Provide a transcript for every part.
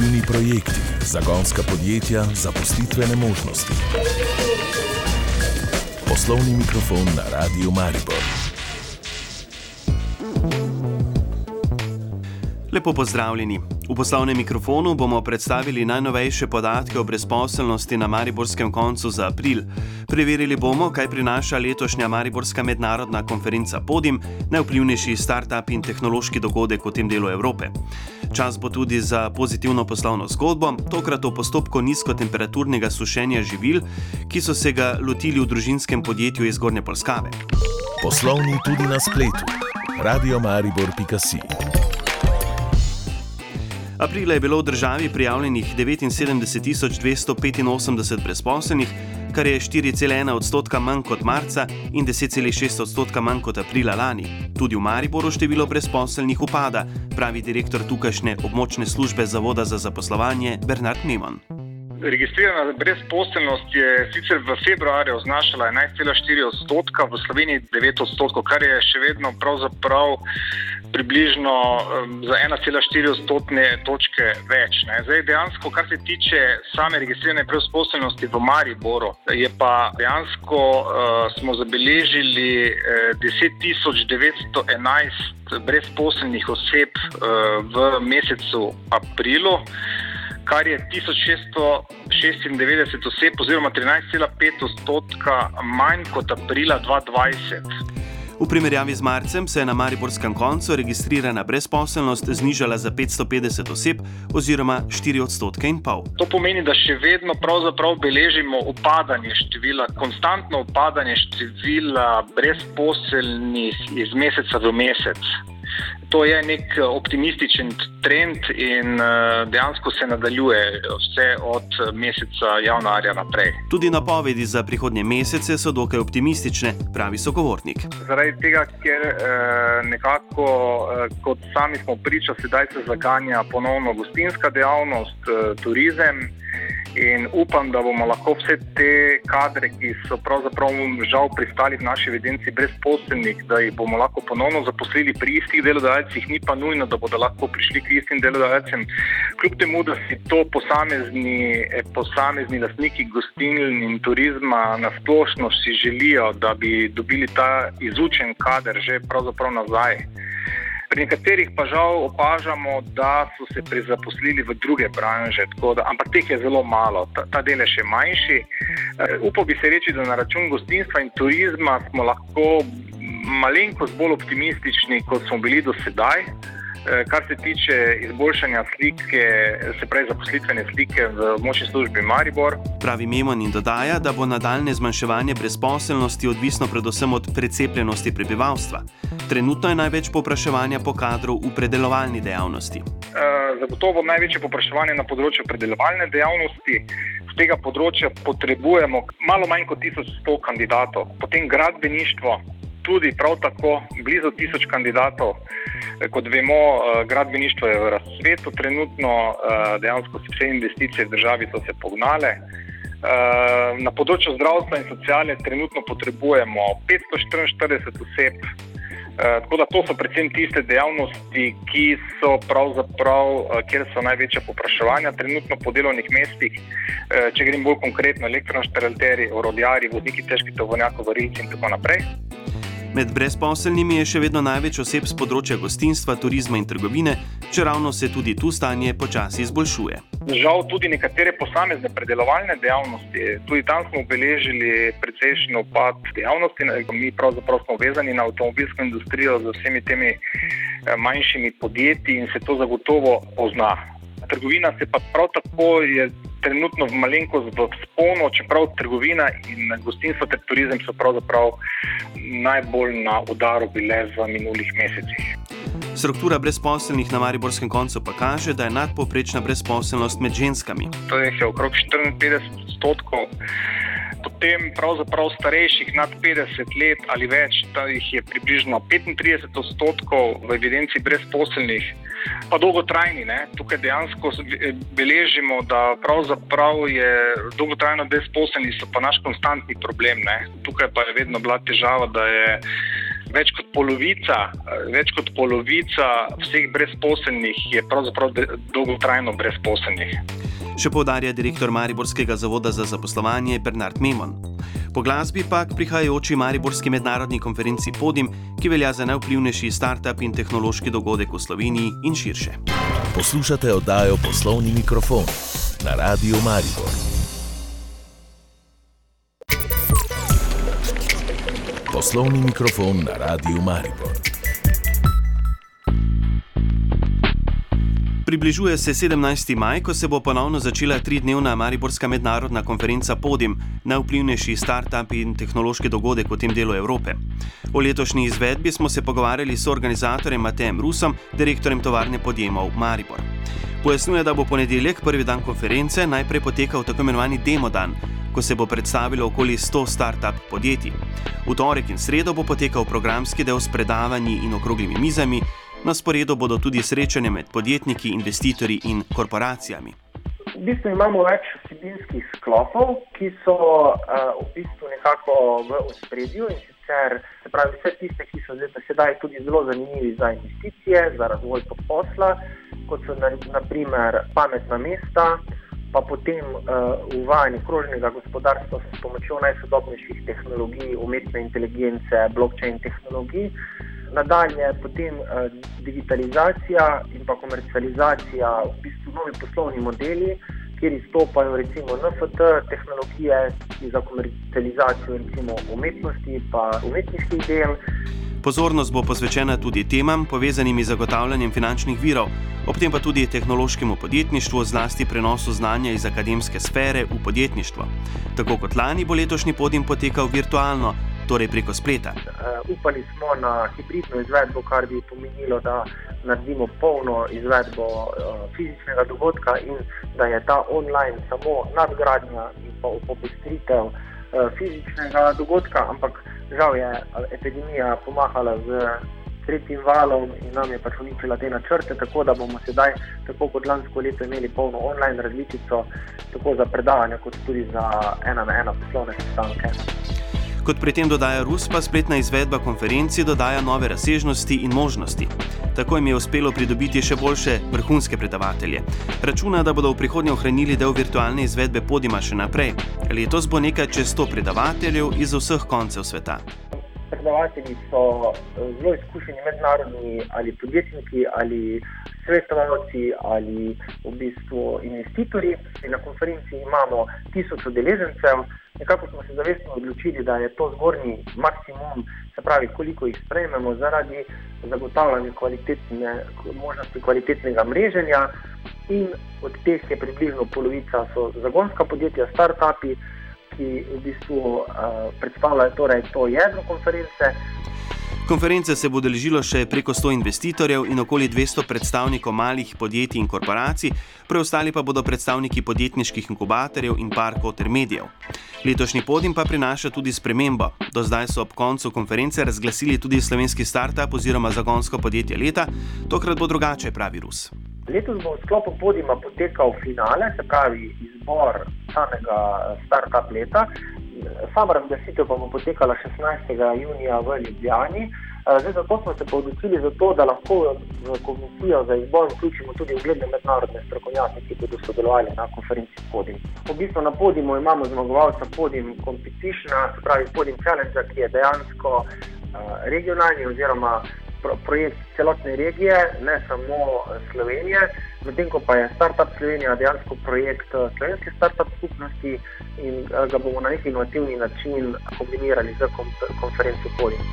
inovativni projekti, zagonska podjetja, zaposlitvene možnosti. Poslovni mikrofon na Radiu Maribor. Lepo pozdravljeni. V poslovnem mikrofonu bomo predstavili najnovejše podatke o brezposelnosti na Mariborskem koncu za april. Preverili bomo, kaj prinaša letošnja Mariborska mednarodna konferenca Podim, najvplivnejši start-up in tehnološki dogodek v tem delu Evrope. Čas bo tudi za pozitivno poslovno zgodbo, tokrat o postopku nizkotemperaturnega sušenja živil, ki so se ga lotili v družinskem podjetju iz Gornje Polskave. Poslovni tudi na spletu. Radio Maribor.si Aprila je bilo v državi prijavljenih 79.285 brezposelnih, kar je 4,1 odstotka manj kot marca in 10,6 odstotka manj kot aprila lani. Tudi v Mariboru število brezposelnih upada, pravi direktor tukajšnje območne službe Zavoda za zaposlovanje Bernard Nemon. Registrirana brezposelnost je sicer v februarju znašala 11,4 odstotka, v Sloveniji 9 odstotkov, kar je še vedno pravzaprav približno za 1,4 odstotne točke več. Ne. Zdaj, dejansko, kar se tiče same registrirane brezposelnosti v Mariboru, je pa dejansko uh, smo zabeležili uh, 10.911 brezposelnih oseb uh, v mesecu aprilu. Kar je 1696 oseb, oziroma 13,5 odstotka manj kot aprila 2020. V primerjavi z marcem se je na Mariborskem koncu registrirana brezposelnost znižala za 550 oseb oziroma 4 odstotke in pol. To pomeni, da še vedno beležimo upadanje števila, konstantno upadanje števila brezposelnih iz meseca v mesec to je nek eh, optimističen trend in eh, dejansko se nadaljuje vse od eh, meseca januarja naprej. Tudi napovedi za prihodnje mesece so dokaj optimistične, pravi sogovornik. Zaradi tega, ker nekako, kot sami smo priča, sedaj se zaganja ponovno gostinska dejavnost, turizem. In upam, da bomo lahko vse te kadre, ki so pravzaprav žal pristali v naši evidenci brezposelnih, da jih bomo lahko ponovno zaposlili pri istih delodajalcih, ni pa nujno, da bodo lahko prišli k istim delodajalcem. Kljub temu, da si to posamezni, posamezni lastniki gostiln in turizma na splošno si želijo, da bi dobili ta izučen kader že pravzaprav nazaj. Pri nekaterih pa žal opažamo, da so se prezaposlili v druge branže, da, ampak teh je zelo malo, ta, ta del je še manjši. Uh, upal bi se reči, da na račun gostinstva in turizma smo lahko malenkost bolj optimistični, kot smo bili do sedaj. Eh, kar se tiče izboljšanja slike, se pravi zaposlitvene slike v močni službi Maribor. Pravi Memon in dodaja, da bo nadaljne zmanjševanje brezposelnosti odvisno predvsem od precepljenosti prebivalstva. Trenutno je največ popraševanja po kadru v predelovalni dejavnosti. Eh, zagotovo največje popraševanje na področju predelovalne dejavnosti. Z tega področja potrebujemo malo manj kot 1100 kandidatov, potem gradbeništvo, tudi prav tako blizu 1000 kandidatov. Kot vemo, eh, gradbeništvo je v razcvetu, trenutno eh, dejansko vse investicije v državi so se pognale. Eh, na področju zdravstva in sociale trenutno potrebujemo 544 oseb, tako da to so predvsem tiste dejavnosti, ki so pravzaprav, kjer so največja popraševanja trenutno po delovnih mestih. Če grem bolj konkretno, elektroinštalaterji, orodjari, vodniki težkih tovornjakov, varilci in tako naprej. Med brezposelnimi je še vedno največ oseb z področja gostinstva, turizma in trgovine, čeravno se tudi tu stanje počasi izboljšuje. Žal tudi nekatere posamezne predelovalne dejavnosti, tudi tam smo obeležili precejšen upad dejavnosti. Mi pravzaprav smo vezani na avtomobilsko industrijo z vsemi temi eh, manjšimi podjetji in se to zagotovo pozna. Trgovina se pa prav tako je trenutno v malenkost v sponu, čeprav trgovina in gostinstvo ter turizem so pravzaprav najbolj na udaru bile v minulih mesecih. Struktura brezposelnih na Mariborskem koncu pa kaže, da je nadpoprečna brezposelnost med ženskami. To je okrog 54 odstotkov potem pravzaprav starejših nad 50 let ali več, da jih je približno 35 odstotkov v evidenci brezposelnih, pa dolgotrajni. Ne? Tukaj dejansko beležimo, da pravzaprav je dolgotrajno brezposelni, so pa naš konstantni problem. Ne? Tukaj pa je vedno bila težava, da je več kot polovica, več kot polovica vseh brezposelnih je pravzaprav dolgotrajno brezposelnih. Še povdarja direktor Mariborskega zavoda za zaposlovanje Bernard Memon. Po glasbi pa k prihajajoči Mariborski mednarodni konferenci Podim, ki velja za najvplivnejši start-up in tehnološki dogodek v Sloveniji in širše. Poslušate oddajo Poslovni mikrofon na Radiu Maribor. Poslovni mikrofon na Radiu Maribor. Približuje se 17. maj, ko se bo ponovno začela tridnevna Mariborska mednarodna konferenca Podim, najvplivnejši start-up in tehnološki dogodek v tem delu Evrope. O letošnji izvedbi smo se pogovarjali s organizatorjem Matejem Rusom, direktorjem tovarne podjemov Maribor. Pojasnjuje, da bo ponedeljek, prvi dan konference, najprej potekal tako imenovani demo dan ko se bo predstavilo okoli 100 start-up podjetij. V torek in sredo bo potekal programski del s predavanji in okroglimi mizami, na sporedu bodo tudi srečanja med podjetniki, investitorji in korporacijami. V bistvu imamo več vsebinskih sklopov, ki so uh, v bistvu nekako v ospredju in sicer pravi, vse tiste, ki so zdaj sedaj tudi zelo zanimivi za investicije, za razvoj posla, kot so naprimer pametna mesta, pa potem uh, uvajanje krožnega gospodarstva s pomočjo najsodobnejših tehnologij, umetne inteligence, blockchain tehnologij. Nadalje potem uh, digitalizacija in pa komercializacija, v bistvu novi poslovni modeli, kjer izstopajo recimo NFT tehnologije za komercializacijo recimo umetnosti in umetniških del. Pozornost bo posvečena tudi temam, povezanim z zagotavljanjem finančnih virov, ob tem pa tudi tehnološkemu podjetništvu, zlasti prenosu znanja iz akademske sfere v podjetništvo. Tako kot lani bo letošnji podim potekal virtualno, torej preko spleta. Uh, upali smo na hibridno izvedbo, kar bi pomenilo, da naredimo polno izvedbo uh, fizičnega dogodka in da je ta online samo nadgradnja in pa popestritev uh, fizičnega dogodka, ampak žal je epidemija pomahala z tretjim valom in nam je pač uničila te načrte, tako da bomo sedaj, tako kot lansko leto, imeli polno online različico, tako za predavanja, kot tudi za ena na ena poslovne sestanke. Kot pri tem dodaja Rus, pa spletna izvedba konferenci dodaja nove razsežnosti in možnosti. Tako jim je uspelo pridobiti še boljše vrhunske predavatelje. Računa, da bodo v prihodnje ohranili del virtualne izvedbe podima še naprej. Letos bo nekaj čez 100 predavateljev iz vseh koncev sveta. Predavatelji so eh, zelo izkušeni mednarodni ali podjetniki ali svetovalci ali v bistvu investitorji. Na konferenci imamo tisoč udeležencev. Nekako smo se zavestno odločili, da je to zgornji maksimum, se pravi, koliko jih sprejmemo zaradi zagotavljanja kvalitetne, možnosti kvalitetnega mreženja. In od teh je približno polovica zagonska podjetja, start-upi, ki v bistvu uh, predstavljajo torej to jedro konference. Konference se bo deležilo še preko 100 investitorjev in okoli 200 predstavnikov malih podjetij in korporacij, preostali pa bodo predstavniki podjetniških inkubatorjev in parkov ter medijev. Letošnji podim pa prinaša tudi spremembo. Do zdaj so ob koncu konference razglasili tudi slovenski startup oziroma zagonsko podjetje leta, tokrat bo drugače, pravi Rus. Letos bo v sklopu podima potekal finale, se pravi izbor samega startup leta. Sama razglasitev pa bo potekala 16. junija v Ljubljani. Eh, zdaj, zato smo se odločili za to, da lahko v komisijo za izbor vključimo tudi ugledne mednarodne strokovnjake, ki bodo sodelovali na konferenci Podim. V bistvu na Podimu imamo zmagovalca Podim Competition, se pravi Podim Challenge, ki je dejansko uh, regionalni oziroma pro projekt celotne regije, ne samo Slovenije. Medtem ko pa je Startup Slovenija dejansko projekt slovenske startup skupnosti in ga bomo na neki inovativni način kombinirali z konferenco Podim.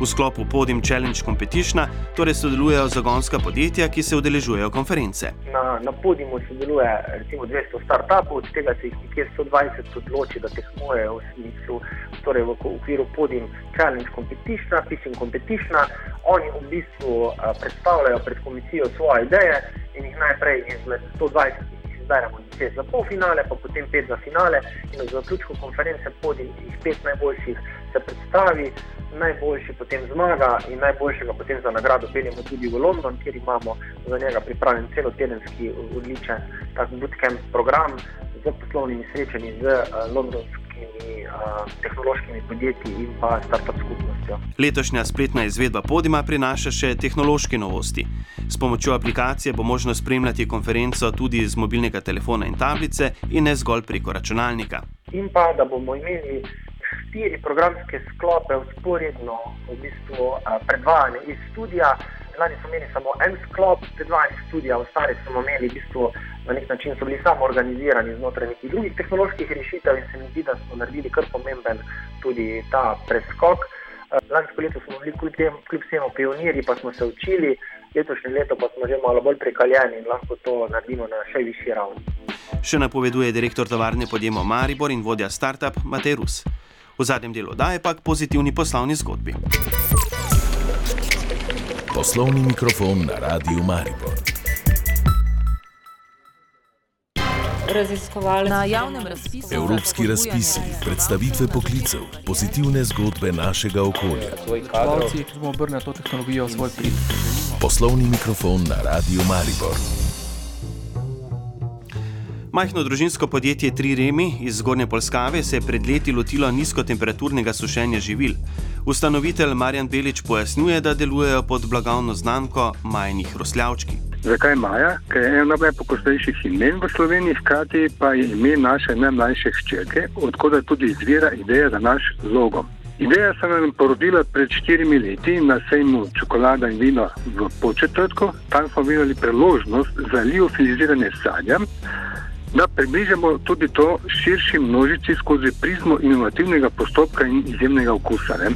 V sklopu Podim Challenge Competition torej sodelujejo zagonska podjetja, ki se udeležujejo konference. Na, na Podimu sodeluje recimo 200 startupov, od tega se jih nekje 120 odloči, da tekmujejo v smislu, torej v okviru Podim Challenge Competition, Pitching Competition. Oni v bistvu uh, predstavljajo pred komisijo svoje ideje in jih najprej izmed 120 izberemo za polfinale, pa potem pet za finale. In v zaključku konference Podim jih pet najboljših se predstavi najboljši potem zmaga in najboljšega potem za nagrado peljemo tudi v London, kjer imamo za njega pripravljen celotedenski odličen bootcamp program z poslovnimi srečanji z uh, londonskimi uh, tehnološkimi podjetji in pa start-up skupnostmi. Dejavnostjo. Letošnja spletna izvedba podima prinaša še tehnološke novosti. S pomočjo aplikacije bo možno spremljati konferenco tudi z mobilnega telefona in tablice in ne zgolj preko računalnika. In pa, da bomo imeli štiri programske sklope usporedno v bistvu, predvajanje iz studia. Lani smo imeli samo en sklop predvajanja študija, ostali smo imeli v bistvu na nek način so bili samo organizirani znotraj nekih drugih tehnoloških rešitev in se mi zdi, da smo naredili kar pomemben tudi ta preskok. Lansko leto smo bili kljub, tem, kljub vsemu pionirji, pa smo se učili, letošnje leto pa smo že malo bolj prekaljeni in lahko to naredimo na še višji ravni. Še napoveduje direktor tovarne podjema Maribor in vodja startup Matej Rus. V zadnjem delu daje pa k pozitivni poslovni zgodbi. Poslovni mikrofon na Radiu Maribor. Raziskovalci na javnem razpisu. Evropski razpisi, predstavitve poklicev, pozitivne zgodbe našega okolja. Če bomo obrnili to tehnologijo v svoj prid. Poslovni mikrofon na Radiu Maribor. Majhno družinsko podjetje Tri Remi iz Zgornje Polskave se je pred leti lotilo nizkotemperaturnego sušenja živil. Ustanovitelj Marjan Belič pojasnjuje, da delujejo pod blagovno znamko Majnih Rosljavčki. Zakaj Maja? Ker je ena najpogostejših imen v Sloveniji, hkrati pa je ime naše najmlajše hčerke, odkud tudi izvira ideja za naš logo. Ideja se nam je porodila pred štirimi leti na sejmu čokolada in vino v Početrtku. Tam smo videli priložnost za liofiliziranje sadja, da približamo tudi to širši množici skozi prizmo inovativnega postopka in izjemnega okusa. Ne?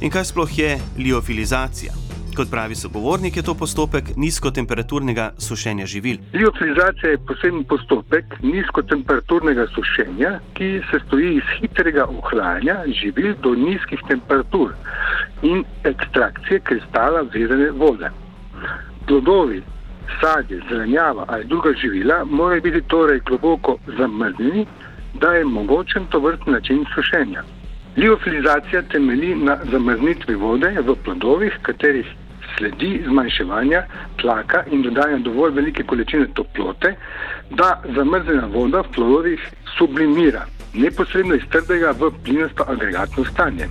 In kaj sploh je liofilizacija? Kot pravi sogovornik, je to postopek nizkotemperaturnega sušenja živil. Liofilizacija je poseben postopek nizkotemperaturnega sušenja, ki se stoji iz hitrega ohlajanja živil do nizkih temperatur in ekstrakcije kristala vezane vode. Plodovi, sadje, zelenjava ali druga živila morajo biti torej globoko zamrznjeni, da je mogočen to vrstni način sušenja. Liofilizacija temelji na zamrznitvi vode v plodovih, katerih sledi zmanjševanja tlaka in dodajanja dovolj velike količine toplote, da zamrznjena voda v plodovih sublimira neposredno iz trdega v plinasto agregatno stanje.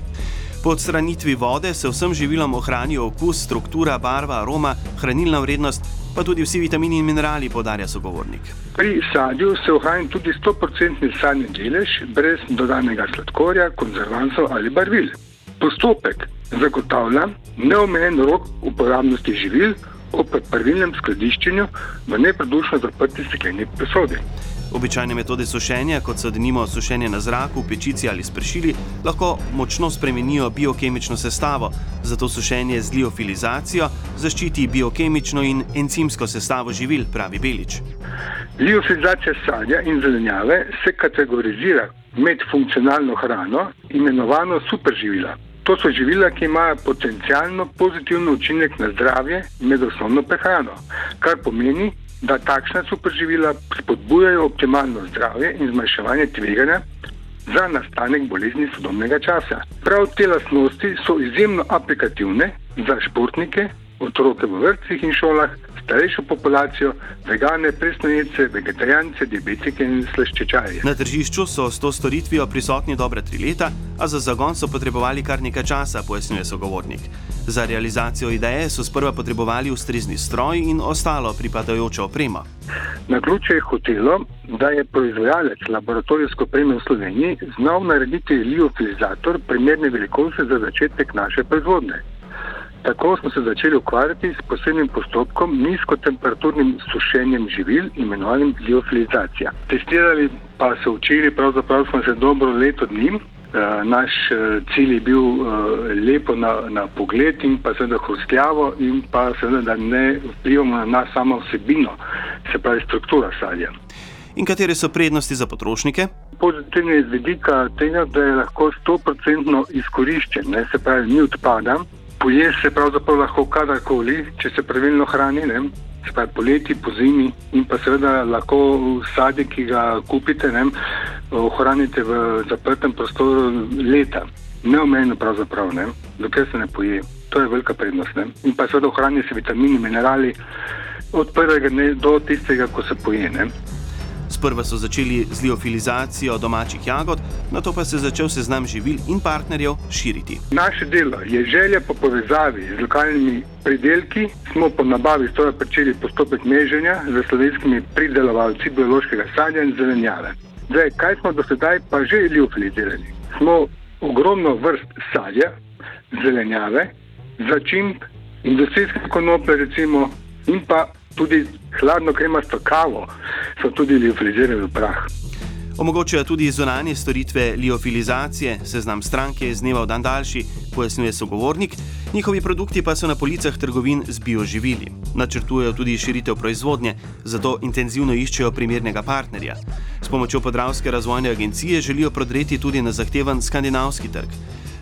Po odstranitvi vode se vsem živilom ohranijo okus, struktura, barva, aroma, hranilna vrednost, pa tudi vsi vitamini in minerali, podarja sogovornik. Pri sadju se ohrani tudi 100% sadni delež, brez dodanega sladkorja, konzervansov ali barvil. Postopek zagotavlja neomejen rok uporabnosti živil ob pravilnem skladiščenju v neprodušno zaprti stekleni posodi. Običajne metode sušenja, kot so denimo sušenje na zraku, pečici ali spršili, lahko močno spremenijo biokemično sestavo, zato sušenje z liofilizacijo zaščiti biokemično in encimsko sestavo živil, pravi Belič. Liofilizacija sadja in zelenjave se kategorizira med funkcionalno hrano, imenovano superživila. To so živila, ki imajo potencialno pozitiven učinek na zdravje med osnovno prehrano, kar pomeni, da takšna superživila spodbujajo optimalno zdravje in zmanjševanje tveganja za nastanek bolezni sodobnega časa. Prav te lastnosti so izjemno aplikativne za športnike, otroke v vrtcih in šolah, starejšo populacijo, vegane, presnojece, vegetarijance, diabetike in slaščečaje. Na tržišču so s to storitvijo prisotni dobre tri leta, a za zagon so potrebovali kar nekaj časa, pojasnjuje sogovornik. Za realizacijo ideje so sprva potrebovali ustrezni stroj in ostalo pripadajočo opremo. Na ključe je hotelo, da je proizvajalec laboratorijsko opreme v Sloveniji znal narediti liofilizator primerne velikosti za začetek naše proizvodnje. Tako smo se začeli ukvarjati s posebnim postopkom nizkotemperaturnim sušenjem živil, imenovanim liofilizacija. Testirali pa se učili, pravzaprav smo se dobro leto dni. Naš cilj je bil lepo na, na pogled in pa seveda hrustljavo in pa seveda, da ne vplivamo na samo vsebino, se pravi struktura sadja. In katere so prednosti za potrošnike? Pozitivne iz vidika tega, da je lahko 100% izkoriščen, ne, se pravi, ni odpada. Poje se pravzaprav lahko kadarkoli, če se pravilno hrani, ne, se pravi poleti, po zimi in pa seveda lahko sadje, ki ga kupite, ne, ohranite v zaprtem prostoru leta. Neomejeno pravzaprav, ne, dokler se ne poje. To je velika prednost. Ne. In pa seveda ohranijo se vitamini, minerali od prvega dne do tistega, ko se poje. Ne. Sprva so začeli z liofilizacijo domačih jagod, na to pa se je začel seznam živil in partnerjev širiti. Naše delo je želja po povezavi z lokalnimi pridelki. Smo po nabavi stroja začeli postopek meženja z slovenskimi pridelovalci biološkega sadja in zelenjave. Zdaj, kaj smo do sedaj pa že liofilizirali? Smo ogromno vrst sadja, zelenjave, začimb, industrijske konoplje, recimo, in pa tudi hladno kremasto kavo, so tudi liofilizirali v prah. Omogočajo tudi zunanje storitve liofilizacije, seznam stranke je z dneva v dan daljši, pojasnjuje sogovornik, njihovi produkti pa so na policah trgovin z bioživili. Načrtujejo tudi širitev proizvodnje, zato intenzivno iščejo primernega partnerja. S pomočjo podravske razvojne agencije želijo prodreti tudi na zahteven skandinavski trg.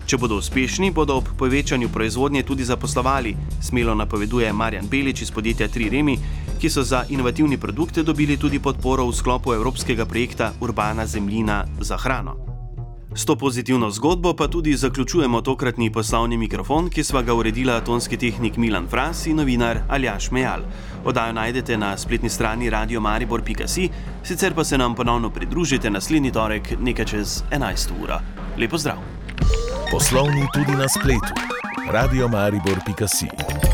Če bodo uspešni, bodo ob povečanju proizvodnje tudi zaposlovali, smelo napoveduje Marjan Belič iz podjetja Tri Remi, ki so za inovativni produkte dobili tudi podporo v sklopu evropskega projekta Urbana zemljina za hrano. S to pozitivno zgodbo pa tudi zaključujemo tokratni poslovni mikrofon, ki sva ga uredila tonski tehnik Milan Fras in novinar Aljaš Mejal. Odajo najdete na spletni strani radiomaribor.si, sicer pa se nam ponovno pridružite naslednji torek nekaj čez 11. uro. Lepo zdrav! Poslovni tudi na spletu. Radio Maribor.si